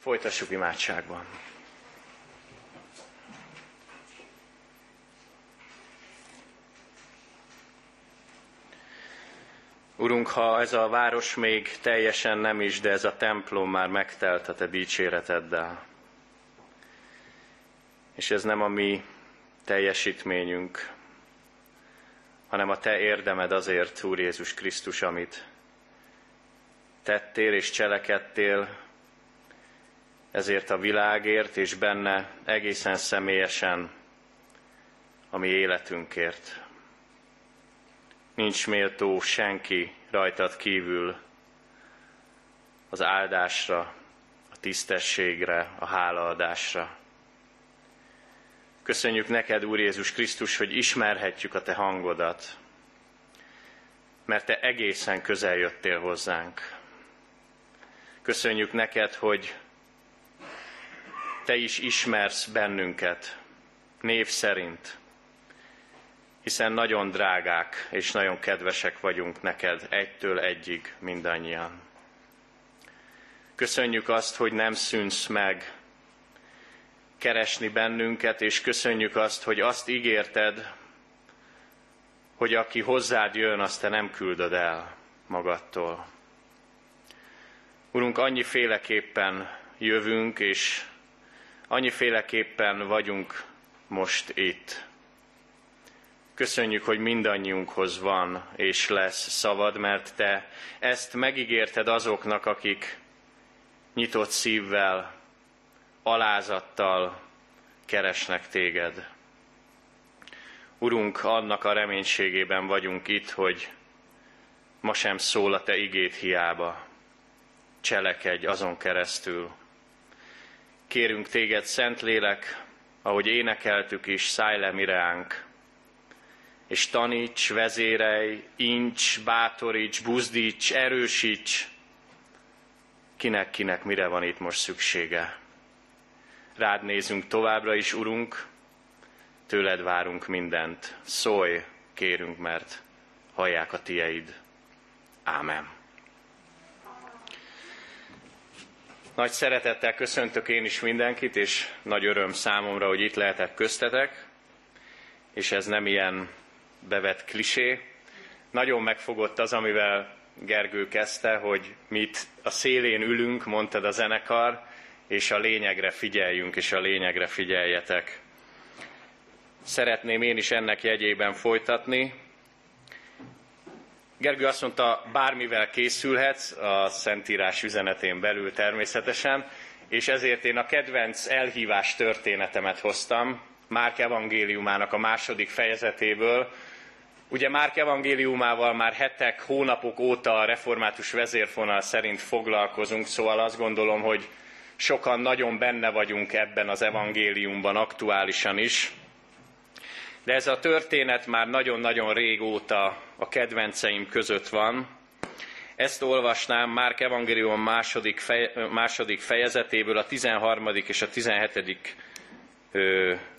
Folytassuk imádságban. Urunk, ha ez a város még teljesen nem is, de ez a templom már megtelt a Te dicséreteddel. És ez nem a mi teljesítményünk, hanem a Te érdemed azért, Úr Jézus Krisztus, amit tettél és cselekedtél, ezért a világért és benne egészen személyesen a mi életünkért. Nincs méltó senki rajtad kívül az áldásra, a tisztességre, a hálaadásra. Köszönjük neked, Úr Jézus Krisztus, hogy ismerhetjük a te hangodat, mert te egészen közel jöttél hozzánk. Köszönjük neked, hogy te is ismersz bennünket név szerint, hiszen nagyon drágák és nagyon kedvesek vagyunk neked egytől egyig mindannyian. Köszönjük azt, hogy nem szűnsz meg keresni bennünket, és köszönjük azt, hogy azt ígérted, hogy aki hozzád jön, azt te nem küldöd el magadtól. Urunk, annyiféleképpen jövünk, és annyiféleképpen vagyunk most itt. Köszönjük, hogy mindannyiunkhoz van és lesz szavad, mert Te ezt megígérted azoknak, akik nyitott szívvel, alázattal keresnek Téged. Urunk, annak a reménységében vagyunk itt, hogy ma sem szól a Te igét hiába. Cselekedj azon keresztül. Kérünk Téged, Szentlélek, ahogy énekeltük is, szállj le mireánk, és taníts, vezérelj, incs, bátoríts, buzdíts, erősíts, kinek-kinek mire van itt most szüksége. Rád nézünk továbbra is, Urunk, tőled várunk mindent. Szólj, kérünk, mert hallják a tieid. Ámen. Nagy szeretettel köszöntök én is mindenkit, és nagy öröm számomra, hogy itt lehetek köztetek, és ez nem ilyen bevett klisé. Nagyon megfogott az, amivel Gergő kezdte, hogy mit a szélén ülünk, mondtad a zenekar, és a lényegre figyeljünk, és a lényegre figyeljetek. Szeretném én is ennek jegyében folytatni. Gergő azt mondta, bármivel készülhetsz, a Szentírás üzenetén belül természetesen, és ezért én a kedvenc elhívás történetemet hoztam, Márk evangéliumának a második fejezetéből. Ugye Márk evangéliumával már hetek, hónapok óta a református vezérfonal szerint foglalkozunk, szóval azt gondolom, hogy sokan nagyon benne vagyunk ebben az evangéliumban aktuálisan is. De ez a történet már nagyon-nagyon régóta a kedvenceim között van. Ezt olvasnám Márk evangélium második, fej, második fejezetéből a 13. és a 17.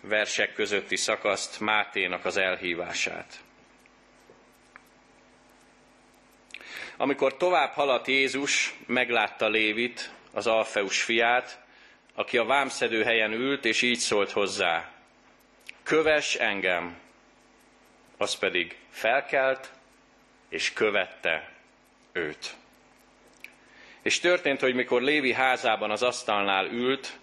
versek közötti szakaszt, Máténak az elhívását. Amikor tovább haladt Jézus, meglátta Lévit, az Alfeus fiát, aki a vámszedő helyen ült, és így szólt hozzá, köves engem, az pedig felkelt, és követte őt. És történt, hogy mikor Lévi házában az asztalnál ült,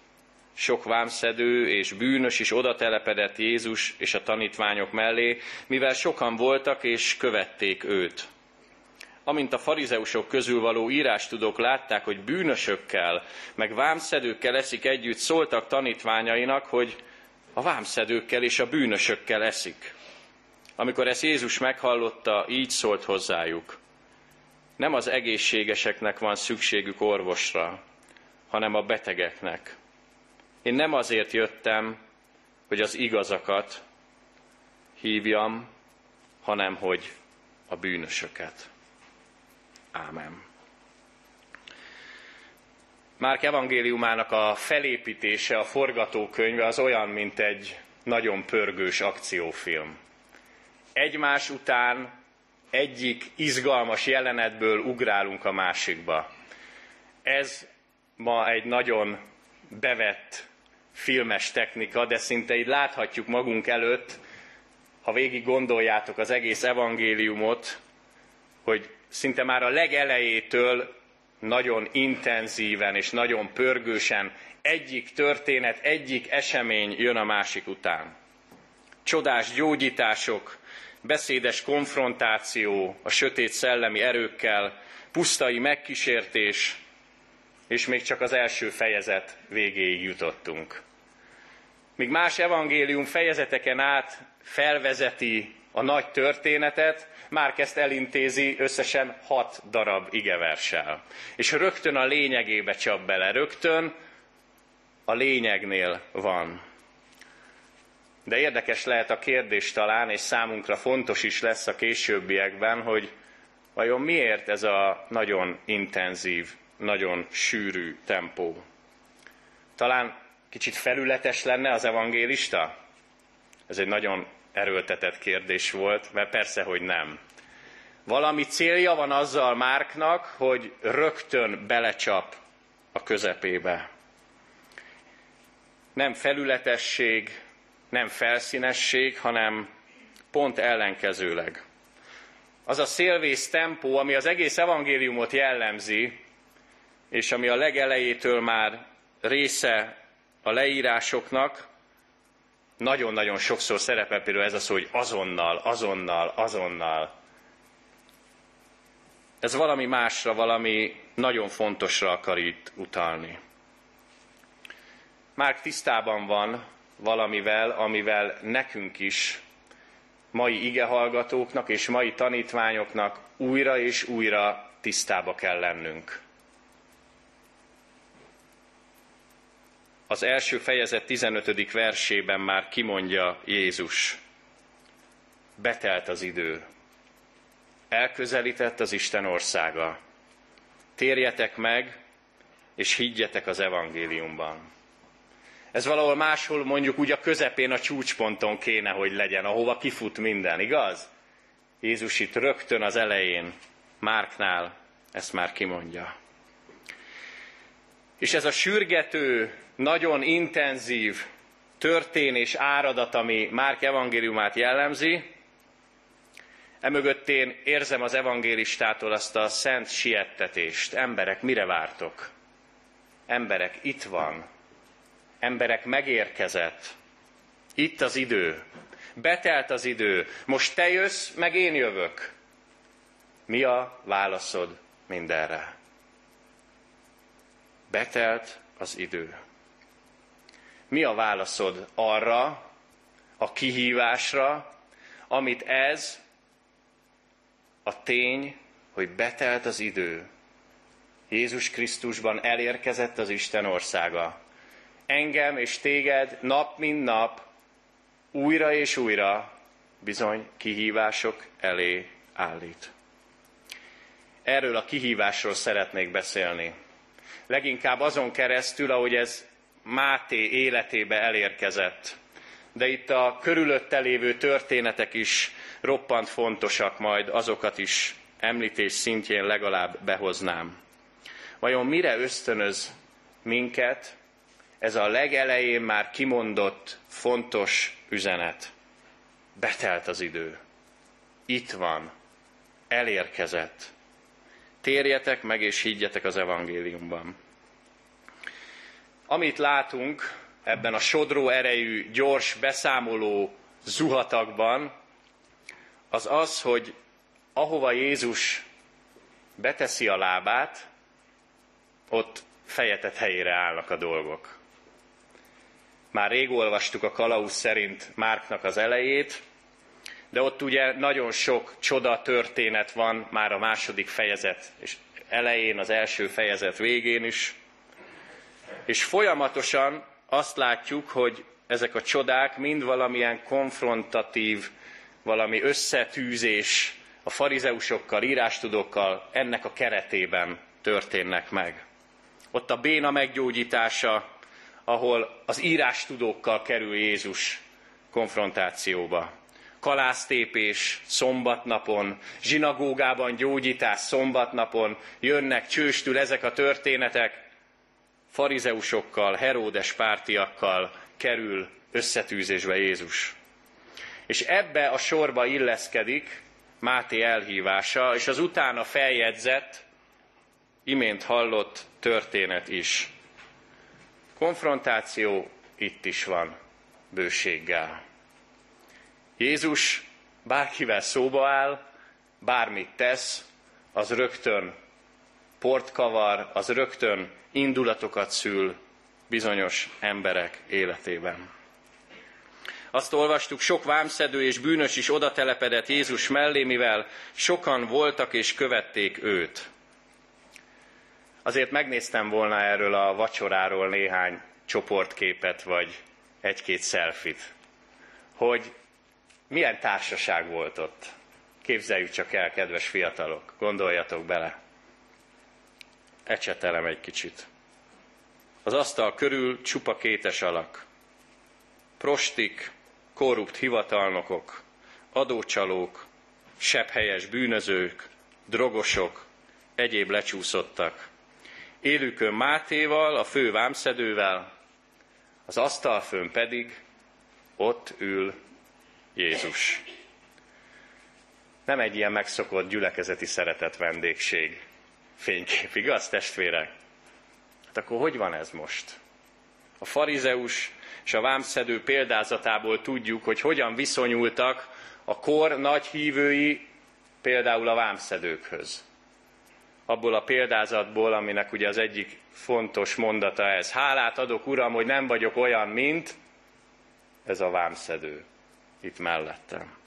sok vámszedő és bűnös is oda telepedett Jézus és a tanítványok mellé, mivel sokan voltak és követték őt amint a farizeusok közül való írástudók látták, hogy bűnösökkel, meg vámszedőkkel eszik együtt, szóltak tanítványainak, hogy a vámszedőkkel és a bűnösökkel eszik. Amikor ezt Jézus meghallotta, így szólt hozzájuk. Nem az egészségeseknek van szükségük orvosra, hanem a betegeknek. Én nem azért jöttem, hogy az igazakat hívjam, hanem hogy a bűnösöket. Ámen. Márk evangéliumának a felépítése, a forgatókönyve az olyan, mint egy nagyon pörgős akciófilm. Egymás után egyik izgalmas jelenetből ugrálunk a másikba. Ez ma egy nagyon bevett filmes technika, de szinte így láthatjuk magunk előtt, ha végig gondoljátok az egész evangéliumot, hogy szinte már a legelejétől nagyon intenzíven és nagyon pörgősen egyik történet, egyik esemény jön a másik után. Csodás gyógyítások, beszédes konfrontáció a sötét szellemi erőkkel, pusztai megkísértés, és még csak az első fejezet végéig jutottunk. Míg más evangélium fejezeteken át felvezeti a nagy történetet, már kezd elintézi összesen hat darab igeversel. És rögtön a lényegébe csap bele, rögtön a lényegnél van. De érdekes lehet a kérdés talán, és számunkra fontos is lesz a későbbiekben, hogy vajon miért ez a nagyon intenzív, nagyon sűrű tempó. Talán kicsit felületes lenne az evangélista? Ez egy nagyon erőltetett kérdés volt, mert persze, hogy nem. Valami célja van azzal Márknak, hogy rögtön belecsap a közepébe. Nem felületesség, nem felszínesség, hanem pont ellenkezőleg. Az a szélvész tempó, ami az egész evangéliumot jellemzi, és ami a legelejétől már része a leírásoknak, nagyon-nagyon sokszor szerepel például ez a szó, hogy azonnal, azonnal, azonnal. Ez valami másra, valami nagyon fontosra akar itt utalni. Már tisztában van valamivel, amivel nekünk is, mai igehallgatóknak és mai tanítványoknak újra és újra tisztába kell lennünk. Az első fejezet 15. versében már kimondja Jézus. Betelt az idő. Elközelített az Isten országa. Térjetek meg, és higgyetek az evangéliumban. Ez valahol máshol mondjuk úgy a közepén, a csúcsponton kéne, hogy legyen, ahova kifut minden, igaz? Jézus itt rögtön az elején, Márknál ezt már kimondja. És ez a sürgető, nagyon intenzív történés áradat, ami Márk evangéliumát jellemzi, emögött én érzem az evangélistától azt a szent siettetést. Emberek, mire vártok? Emberek, itt van, emberek megérkezett. Itt az idő. Betelt az idő. Most te jössz, meg én jövök. Mi a válaszod mindenre? Betelt az idő. Mi a válaszod arra, a kihívásra, amit ez a tény, hogy betelt az idő. Jézus Krisztusban elérkezett az Isten országa engem és téged nap mint nap újra és újra bizony kihívások elé állít. Erről a kihívásról szeretnék beszélni. Leginkább azon keresztül, ahogy ez Máté életébe elérkezett. De itt a körülötte lévő történetek is roppant fontosak, majd azokat is említés szintjén legalább behoznám. Vajon mire ösztönöz minket ez a legelején már kimondott fontos üzenet. Betelt az idő. Itt van. Elérkezett. Térjetek meg és higgyetek az evangéliumban. Amit látunk ebben a sodró erejű, gyors beszámoló zuhatakban, az az, hogy ahova Jézus beteszi a lábát, ott fejetett helyére állnak a dolgok. Már rég olvastuk a kalauz szerint Márknak az elejét, de ott ugye nagyon sok csoda történet van már a második fejezet és elején, az első fejezet végén is. És folyamatosan azt látjuk, hogy ezek a csodák mind valamilyen konfrontatív, valami összetűzés a farizeusokkal, írástudókkal ennek a keretében történnek meg. Ott a béna meggyógyítása, ahol az írástudókkal kerül Jézus konfrontációba. Kalásztépés szombatnapon, zsinagógában gyógyítás szombatnapon, jönnek csőstül ezek a történetek, farizeusokkal, Heródes pártiakkal kerül összetűzésbe Jézus. És ebbe a sorba illeszkedik Máté elhívása, és az utána feljegyzett, imént hallott történet is. Konfrontáció itt is van, bőséggel. Jézus bárkivel szóba áll, bármit tesz, az rögtön port kavar, az rögtön indulatokat szül bizonyos emberek életében. Azt olvastuk, sok vámszedő és bűnös is oda telepedett Jézus mellé, mivel sokan voltak és követték őt. Azért megnéztem volna erről a vacsoráról néhány csoportképet, vagy egy-két szelfit, hogy milyen társaság volt ott. Képzeljük csak el, kedves fiatalok, gondoljatok bele. Ecsetelem egy kicsit. Az asztal körül csupa kétes alak. Prostik, korrupt hivatalnokok, adócsalók, sepphelyes bűnözők, drogosok, egyéb lecsúszottak. Élükön Mátéval, a fő vámszedővel, az asztalfőn pedig ott ül Jézus. Nem egy ilyen megszokott gyülekezeti szeretet vendégség fénykép, igaz, testvérek? Hát akkor hogy van ez most? A farizeus és a vámszedő példázatából tudjuk, hogy hogyan viszonyultak a kor nagy hívői például a vámszedőkhöz. Abból a példázatból, aminek ugye az egyik fontos mondata ez. Hálát adok, Uram, hogy nem vagyok olyan, mint ez a vámszedő itt mellettem.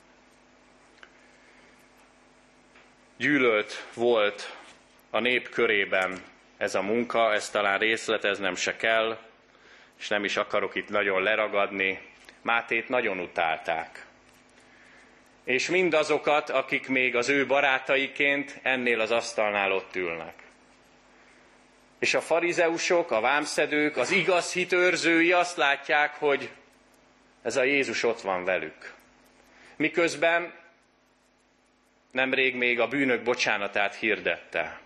Gyűlölt volt a nép körében ez a munka, ez talán részleteznem se kell, és nem is akarok itt nagyon leragadni. Mátét nagyon utálták. És mindazokat, akik még az ő barátaiként ennél az asztalnál ott ülnek. És a farizeusok, a vámszedők, az igaz hitőrzői azt látják, hogy ez a Jézus ott van velük. Miközben nemrég még a bűnök bocsánatát hirdette.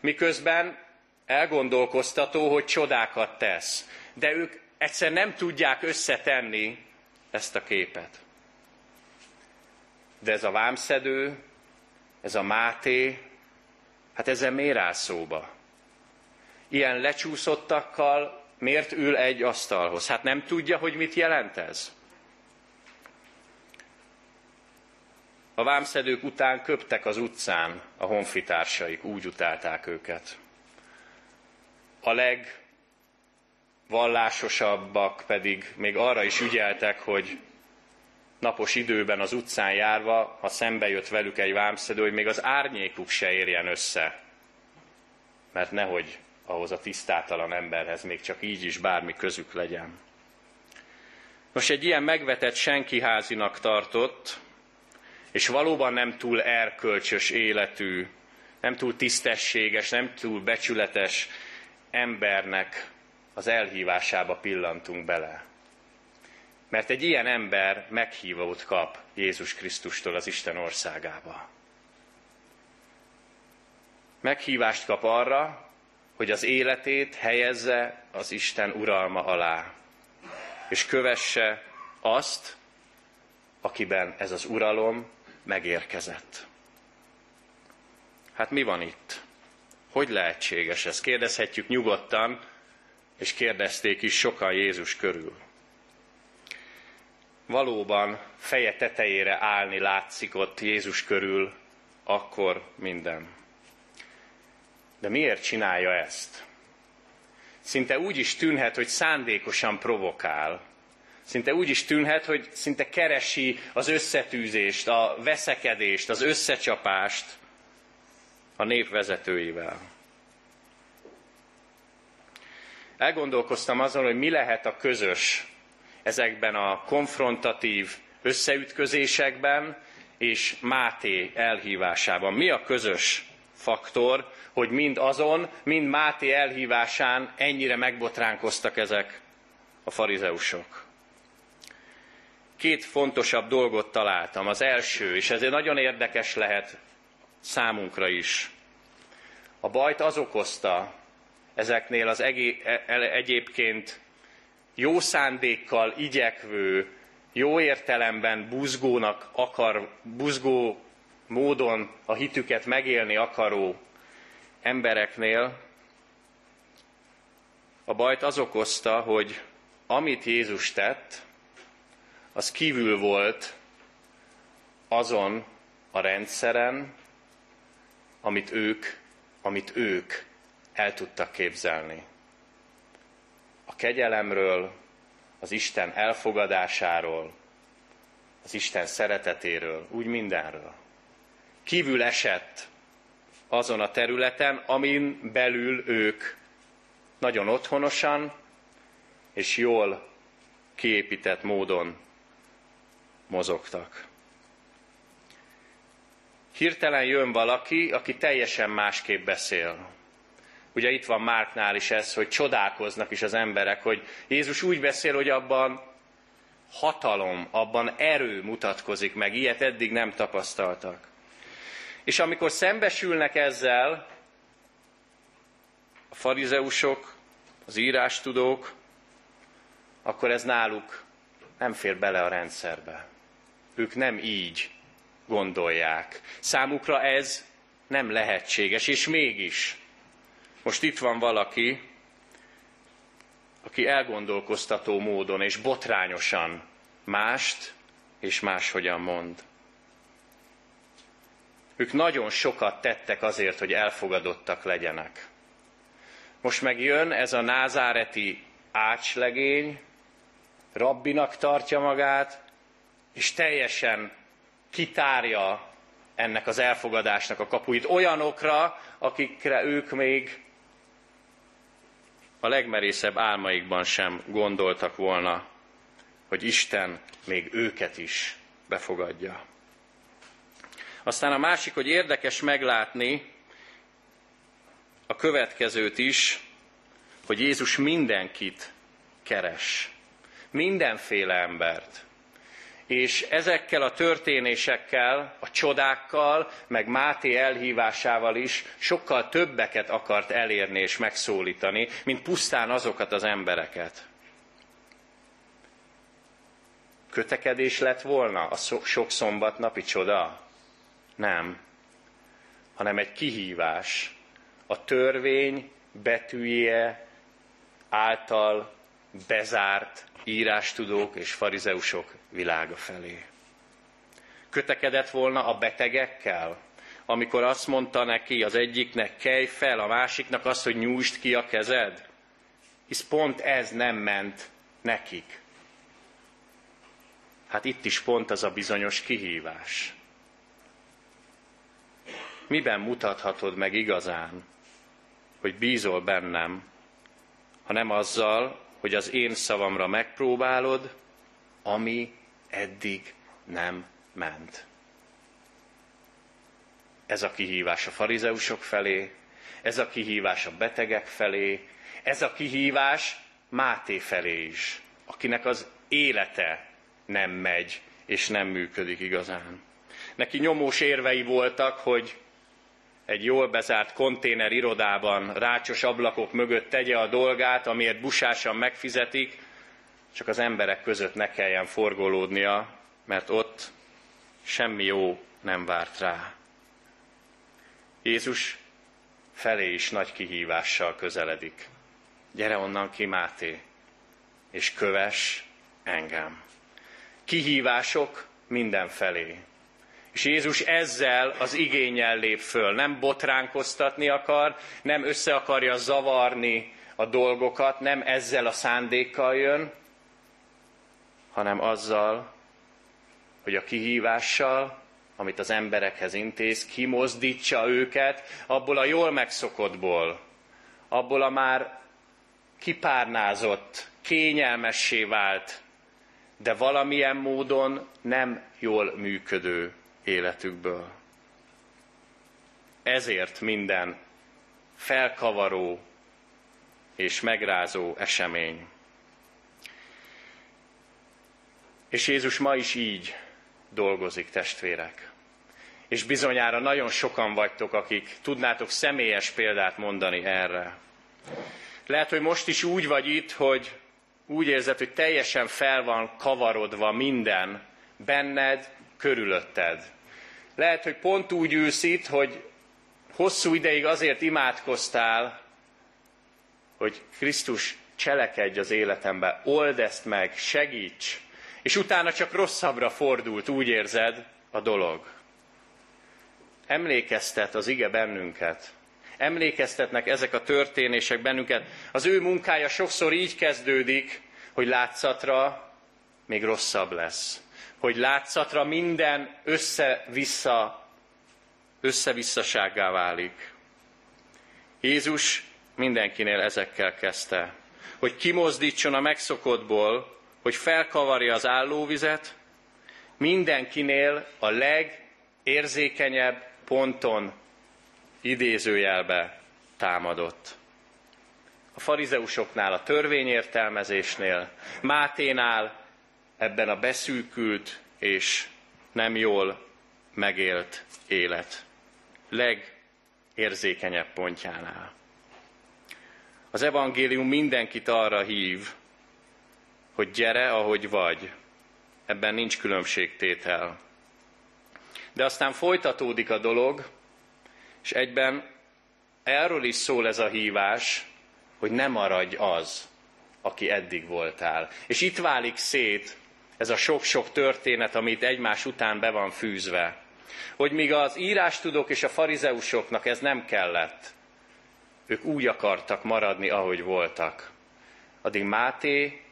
Miközben elgondolkoztató, hogy csodákat tesz. De ők egyszer nem tudják összetenni ezt a képet. De ez a vámszedő, ez a Máté, hát ezzel miért áll szóba? Ilyen lecsúszottakkal miért ül egy asztalhoz? Hát nem tudja, hogy mit jelent ez? A vámszedők után köptek az utcán a honfitársaik, úgy utálták őket. A legvallásosabbak pedig még arra is ügyeltek, hogy napos időben az utcán járva, ha szembe jött velük egy vámszedő, hogy még az árnyékuk se érjen össze. Mert nehogy ahhoz a tisztátalan emberhez még csak így is bármi közük legyen. Most egy ilyen megvetett senki házinak tartott, és valóban nem túl erkölcsös életű, nem túl tisztességes, nem túl becsületes embernek az elhívásába pillantunk bele. Mert egy ilyen ember meghívót kap Jézus Krisztustól az Isten országába. Meghívást kap arra, hogy az életét helyezze az Isten uralma alá, és kövesse azt, akiben ez az uralom megérkezett. Hát mi van itt? Hogy lehetséges ez? Kérdezhetjük nyugodtan, és kérdezték is sokan Jézus körül. Valóban feje tetejére állni látszik ott Jézus körül, akkor minden. De miért csinálja ezt? Szinte úgy is tűnhet, hogy szándékosan provokál. Szinte úgy is tűnhet, hogy szinte keresi az összetűzést, a veszekedést, az összecsapást a nép vezetőivel. Elgondolkoztam azon, hogy mi lehet a közös ezekben a konfrontatív összeütközésekben és Máté elhívásában. Mi a közös faktor, hogy mind azon, mind Máté elhívásán ennyire megbotránkoztak ezek a farizeusok. Két fontosabb dolgot találtam. Az első, és ez nagyon érdekes lehet számunkra is. A bajt az okozta ezeknél az e- egyébként jó szándékkal igyekvő, jó értelemben buzgónak akar, buzgó módon a hitüket megélni akaró embereknél a bajt az okozta, hogy amit Jézus tett, az kívül volt azon a rendszeren, amit ők, amit ők el tudtak képzelni. A kegyelemről, az Isten elfogadásáról, az Isten szeretetéről, úgy mindenről. Kívül esett azon a területen, amin belül ők nagyon otthonosan és jól kiépített módon mozogtak. Hirtelen jön valaki, aki teljesen másképp beszél. Ugye itt van Márknál is ez, hogy csodálkoznak is az emberek, hogy Jézus úgy beszél, hogy abban hatalom, abban erő mutatkozik meg, ilyet eddig nem tapasztaltak. És amikor szembesülnek ezzel, a farizeusok, az írástudók, akkor ez náluk nem fér bele a rendszerbe. Ők nem így gondolják. Számukra ez nem lehetséges, és mégis. Most itt van valaki, aki elgondolkoztató módon és botrányosan mást és máshogyan mond. Ők nagyon sokat tettek azért, hogy elfogadottak legyenek. Most meg jön ez a názáreti ácslegény, rabbinak tartja magát, és teljesen kitárja ennek az elfogadásnak a kapuit olyanokra, akikre ők még a legmerészebb álmaikban sem gondoltak volna, hogy Isten még őket is befogadja. Aztán a másik, hogy érdekes meglátni a következőt is, hogy Jézus mindenkit keres. Mindenféle embert. És ezekkel a történésekkel, a csodákkal, meg Máté elhívásával is sokkal többeket akart elérni és megszólítani, mint pusztán azokat az embereket. Kötekedés lett volna a sok szombatnapi csoda? Nem. Hanem egy kihívás. A törvény betűje által bezárt írástudók és farizeusok világa felé. Kötekedett volna a betegekkel, amikor azt mondta neki az egyiknek, kelj fel, a másiknak azt, hogy nyújtsd ki a kezed? Hisz pont ez nem ment nekik. Hát itt is pont az a bizonyos kihívás. Miben mutathatod meg igazán, hogy bízol bennem, ha nem azzal, hogy az én szavamra megpróbálod, ami eddig nem ment. Ez a kihívás a farizeusok felé, ez a kihívás a betegek felé, ez a kihívás Máté felé is, akinek az élete nem megy és nem működik igazán. Neki nyomós érvei voltak, hogy egy jól bezárt konténer irodában, rácsos ablakok mögött tegye a dolgát, amiért busásan megfizetik, csak az emberek között ne kelljen forgolódnia, mert ott semmi jó nem várt rá. Jézus felé is nagy kihívással közeledik. Gyere onnan ki, Máté, és köves engem. Kihívások mindenfelé. És Jézus ezzel az igényel lép föl. Nem botránkoztatni akar, nem össze akarja zavarni a dolgokat, nem ezzel a szándékkal jön, hanem azzal, hogy a kihívással, amit az emberekhez intéz, kimozdítsa őket abból a jól megszokottból, abból a már kipárnázott, kényelmessé vált, de valamilyen módon nem jól működő életükből. Ezért minden felkavaró és megrázó esemény. És Jézus ma is így dolgozik, testvérek. És bizonyára nagyon sokan vagytok, akik tudnátok személyes példát mondani erre. Lehet, hogy most is úgy vagy itt, hogy úgy érzed, hogy teljesen fel van kavarodva minden benned, körülötted. Lehet, hogy pont úgy ülsz itt, hogy hosszú ideig azért imádkoztál, hogy Krisztus cselekedj az életembe, old ezt meg, segíts, és utána csak rosszabbra fordult, úgy érzed, a dolog. Emlékeztet az ige bennünket. Emlékeztetnek ezek a történések bennünket. Az ő munkája sokszor így kezdődik, hogy látszatra még rosszabb lesz. Hogy látszatra minden össze-vissza, összevisszasággá válik. Jézus mindenkinél ezekkel kezdte. Hogy kimozdítson a megszokottból, hogy felkavarja az állóvizet, mindenkinél a legérzékenyebb ponton idézőjelbe támadott. A farizeusoknál, a törvényértelmezésnél, Máténál ebben a beszűkült és nem jól megélt élet. Legérzékenyebb pontjánál. Az evangélium mindenkit arra hív, hogy gyere, ahogy vagy. Ebben nincs különbségtétel. De aztán folytatódik a dolog, és egyben erről is szól ez a hívás, hogy ne maradj az, aki eddig voltál. És itt válik szét ez a sok-sok történet, amit egymás után be van fűzve. Hogy míg az írástudók és a farizeusoknak ez nem kellett, ők úgy akartak maradni, ahogy voltak. Addig Máté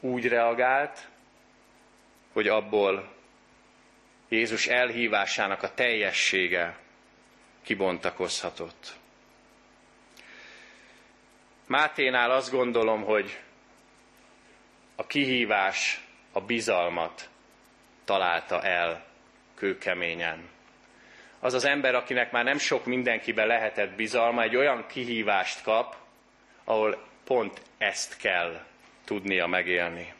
úgy reagált, hogy abból Jézus elhívásának a teljessége kibontakozhatott. Máténál azt gondolom, hogy a kihívás, a bizalmat találta el kőkeményen. Az az ember, akinek már nem sok mindenkibe lehetett bizalma, egy olyan kihívást kap, ahol pont ezt kell tudnia megélni.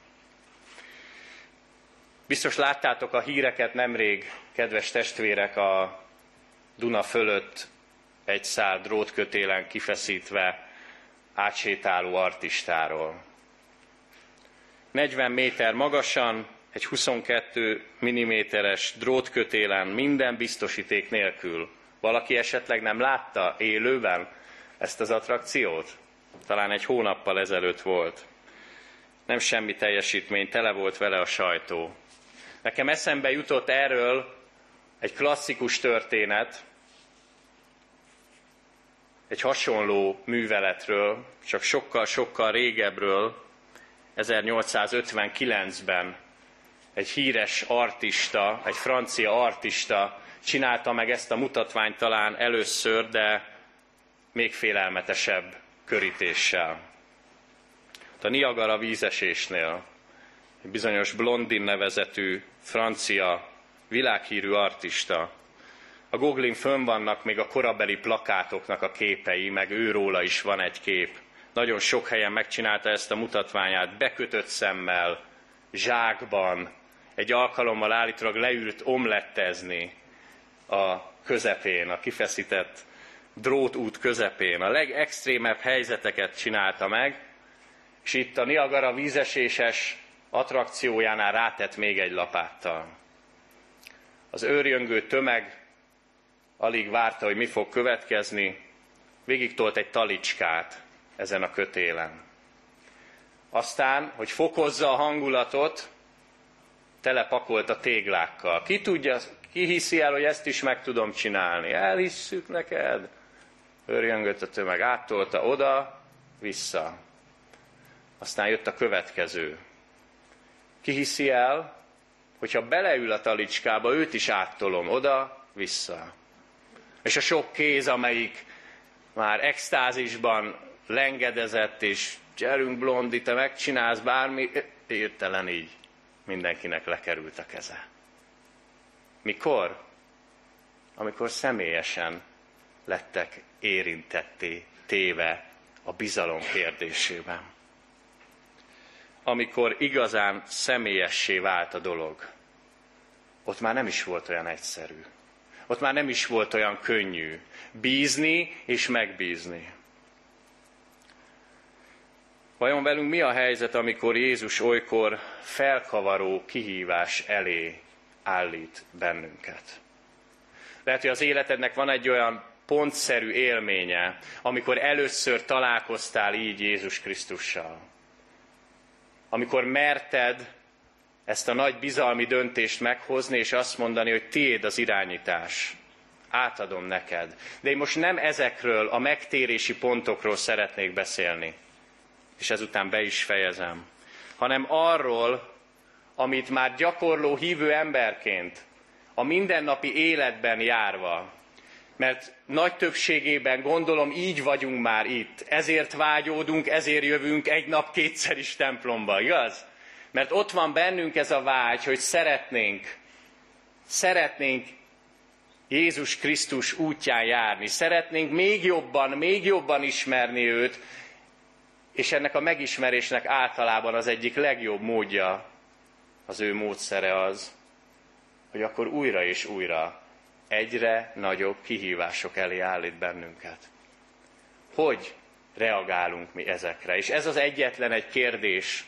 Biztos láttátok a híreket nemrég, kedves testvérek, a Duna fölött egy szál drótkötélen kifeszítve átsétáló artistáról. 40 méter magasan, egy 22 mm-es drótkötélen minden biztosíték nélkül. Valaki esetleg nem látta élőben ezt az attrakciót? Talán egy hónappal ezelőtt volt. Nem semmi teljesítmény, tele volt vele a sajtó. Nekem eszembe jutott erről egy klasszikus történet, egy hasonló műveletről, csak sokkal-sokkal régebről, 1859-ben egy híres artista, egy francia artista csinálta meg ezt a mutatványt talán először, de még félelmetesebb körítéssel. A Niagara vízesésnél egy bizonyos Blondin nevezetű francia világhírű artista. A Google-in fönn vannak még a korabeli plakátoknak a képei, meg őróla is van egy kép. Nagyon sok helyen megcsinálta ezt a mutatványát, bekötött szemmel, zsákban, egy alkalommal állítólag leült omlettezni a közepén, a kifeszített drótút közepén. A legextrémebb helyzeteket csinálta meg, és itt a Niagara vízeséses attrakciójánál rátett még egy lapáttal. Az őrjöngő tömeg alig várta, hogy mi fog következni, végig tolt egy talicskát ezen a kötélen. Aztán, hogy fokozza a hangulatot, telepakolt a téglákkal. Ki tudja, ki hiszi el, hogy ezt is meg tudom csinálni? Elhisszük neked? Örjöngött a tömeg, áttolta oda, vissza. Aztán jött a következő. Ki hiszi el, hogyha beleül a talicskába, őt is áttolom oda, vissza. És a sok kéz, amelyik már extázisban lengedezett, és gyerünk blondi, te megcsinálsz bármi, értelen így mindenkinek lekerült a keze. Mikor? Amikor személyesen lettek érintetté, téve a bizalom kérdésében. Amikor igazán személyessé vált a dolog, ott már nem is volt olyan egyszerű. Ott már nem is volt olyan könnyű bízni és megbízni. Vajon velünk mi a helyzet, amikor Jézus olykor felkavaró kihívás elé állít bennünket? Lehet, hogy az életednek van egy olyan pontszerű élménye, amikor először találkoztál így Jézus Krisztussal. Amikor merted ezt a nagy bizalmi döntést meghozni, és azt mondani, hogy tiéd az irányítás. Átadom neked. De én most nem ezekről a megtérési pontokról szeretnék beszélni, és ezután be is fejezem, hanem arról, amit már gyakorló hívő emberként, a mindennapi életben járva, mert nagy többségében gondolom így vagyunk már itt. Ezért vágyódunk, ezért jövünk egy nap kétszer is templomba, igaz? Mert ott van bennünk ez a vágy, hogy szeretnénk, szeretnénk Jézus Krisztus útján járni. Szeretnénk még jobban, még jobban ismerni őt, és ennek a megismerésnek általában az egyik legjobb módja, az ő módszere az, hogy akkor újra és újra egyre nagyobb kihívások elé állít bennünket. Hogy reagálunk mi ezekre? És ez az egyetlen egy kérdés,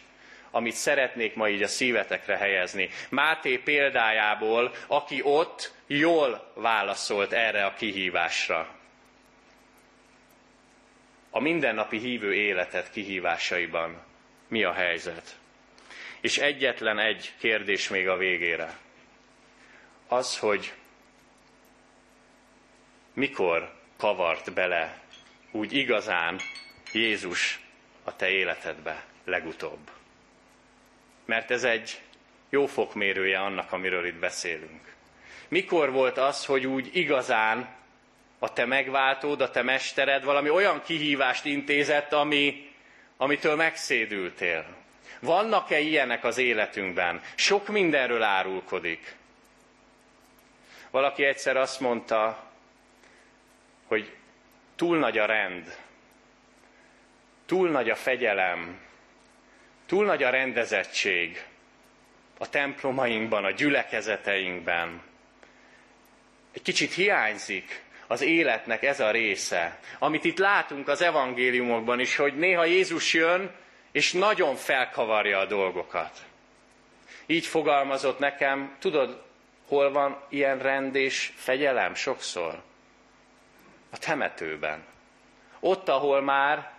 amit szeretnék ma így a szívetekre helyezni. Máté példájából, aki ott jól válaszolt erre a kihívásra. A mindennapi hívő életet kihívásaiban mi a helyzet? És egyetlen egy kérdés még a végére. Az, hogy mikor kavart bele úgy igazán Jézus a te életedbe legutóbb. Mert ez egy jó fokmérője annak, amiről itt beszélünk. Mikor volt az, hogy úgy igazán a te megváltód, a te mestered valami olyan kihívást intézett, ami, amitől megszédültél? Vannak-e ilyenek az életünkben? Sok mindenről árulkodik. Valaki egyszer azt mondta, hogy túl nagy a rend, túl nagy a fegyelem, túl nagy a rendezettség a templomainkban, a gyülekezeteinkben. Egy kicsit hiányzik az életnek ez a része, amit itt látunk az evangéliumokban is, hogy néha Jézus jön, és nagyon felkavarja a dolgokat. Így fogalmazott nekem, tudod, hol van ilyen rend és fegyelem sokszor? A temetőben. Ott, ahol már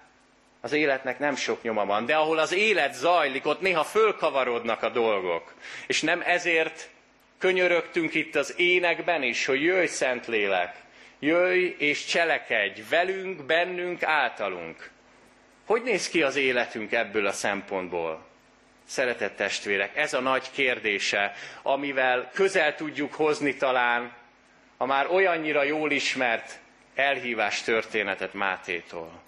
az életnek nem sok nyoma van, de ahol az élet zajlik, ott néha fölkavarodnak a dolgok. És nem ezért könyörögtünk itt az énekben is, hogy jöjj Szentlélek, jöjj és cselekedj velünk, bennünk, általunk. Hogy néz ki az életünk ebből a szempontból? Szeretett testvérek, ez a nagy kérdése, amivel közel tudjuk hozni talán a már olyannyira jól ismert elhívás történetet Mátétól.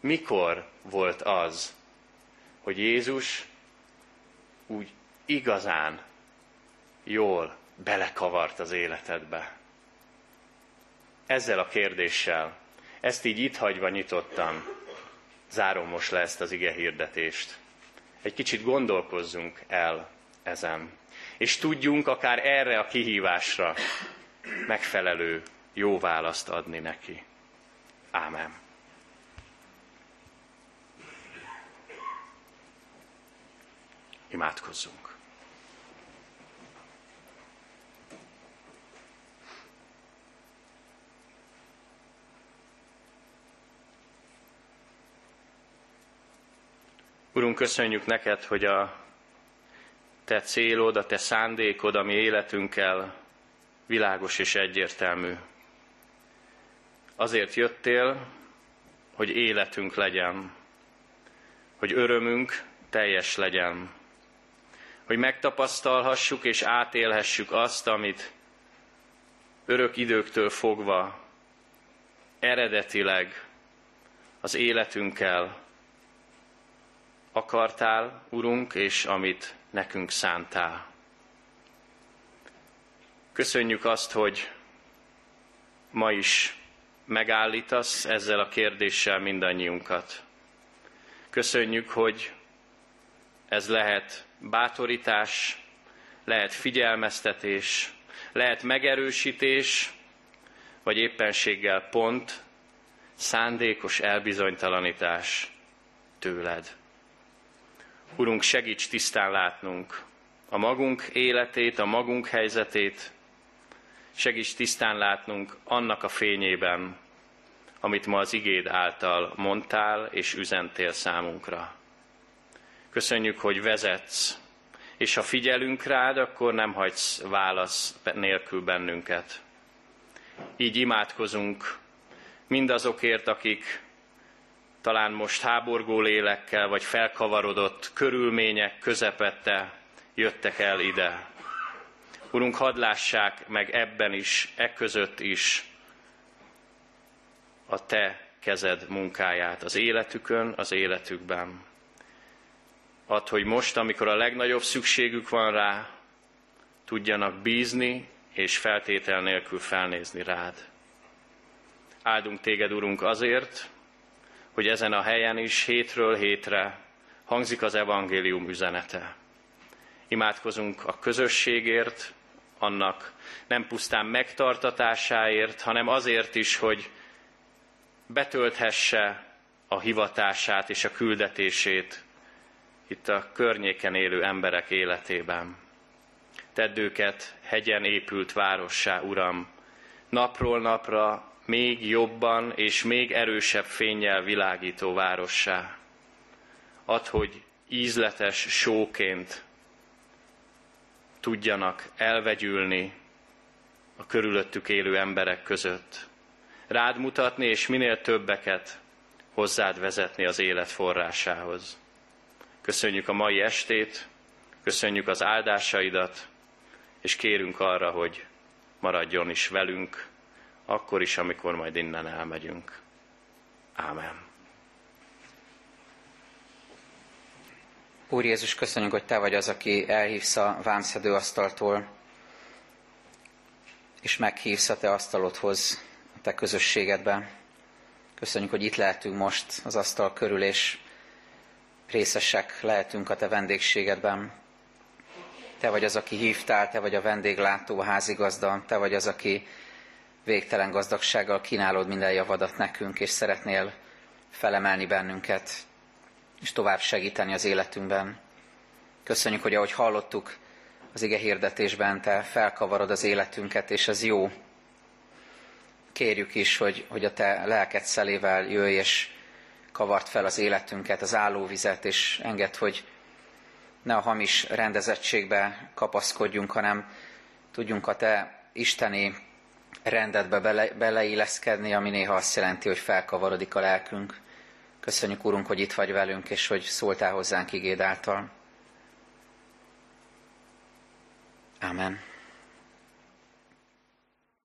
Mikor volt az, hogy Jézus úgy igazán jól belekavart az életedbe? Ezzel a kérdéssel, ezt így itt hagyva nyitottam, zárom most le ezt az ige hirdetést. Egy kicsit gondolkozzunk el ezen, és tudjunk akár erre a kihívásra megfelelő jó választ adni neki. Ámen. Imádkozzunk. Urunk, köszönjük neked, hogy a te célod, a te szándékod, ami életünkkel világos és egyértelmű. Azért jöttél, hogy életünk legyen, hogy örömünk teljes legyen, hogy megtapasztalhassuk és átélhessük azt, amit örök időktől fogva eredetileg az életünkkel akartál, Urunk, és amit nekünk szántál. Köszönjük azt, hogy ma is megállítasz ezzel a kérdéssel mindannyiunkat. Köszönjük, hogy ez lehet bátorítás, lehet figyelmeztetés, lehet megerősítés, vagy éppenséggel pont, szándékos elbizonytalanítás. tőled. Urunk, segíts tisztán látnunk a magunk életét, a magunk helyzetét, segíts tisztán látnunk annak a fényében, amit ma az igéd által mondtál és üzentél számunkra. Köszönjük, hogy vezetsz, és ha figyelünk rád, akkor nem hagysz válasz nélkül bennünket. Így imádkozunk mindazokért, akik talán most háborgó lélekkel, vagy felkavarodott körülmények közepette jöttek el ide. Urunk, hadd lássák meg ebben is, e között is a Te kezed munkáját az életükön, az életükben. Add, hogy most, amikor a legnagyobb szükségük van rá, tudjanak bízni és feltétel nélkül felnézni rád. Áldunk téged, Urunk, azért, hogy ezen a helyen is hétről hétre hangzik az evangélium üzenete. Imádkozunk a közösségért, annak nem pusztán megtartatásáért, hanem azért is, hogy betölthesse a hivatását és a küldetését itt a környéken élő emberek életében. Tedd őket hegyen épült várossá, Uram, napról napra még jobban és még erősebb fényjel világító várossá. Add, hogy ízletes sóként tudjanak elvegyülni a körülöttük élő emberek között. Rád mutatni, és minél többeket hozzád vezetni az élet forrásához. Köszönjük a mai estét, köszönjük az áldásaidat, és kérünk arra, hogy maradjon is velünk, akkor is, amikor majd innen elmegyünk. Ámen. Úr Jézus, köszönjük, hogy Te vagy az, aki elhívsz a vámszedő asztaltól, és meghívsz a Te asztalodhoz, a Te közösségedbe. Köszönjük, hogy itt lehetünk most az asztal körül, és részesek lehetünk a Te vendégségedben. Te vagy az, aki hívtál, Te vagy a vendéglátó, a házigazda, Te vagy az, aki végtelen gazdagsággal kínálod minden javadat nekünk, és szeretnél felemelni bennünket, és tovább segíteni az életünkben. Köszönjük, hogy ahogy hallottuk az ige hirdetésben, Te felkavarod az életünket, és ez jó. Kérjük is, hogy, hogy a Te lelked szelével jöjj, és kavart fel az életünket, az állóvizet, és enged, hogy ne a hamis rendezettségbe kapaszkodjunk, hanem tudjunk a Te isteni rendetbe bele, beleilleszkedni, ami néha azt jelenti, hogy felkavarodik a lelkünk. Köszönjük, Urunk, hogy itt vagy velünk, és hogy szóltál hozzánk igéd által. Amen.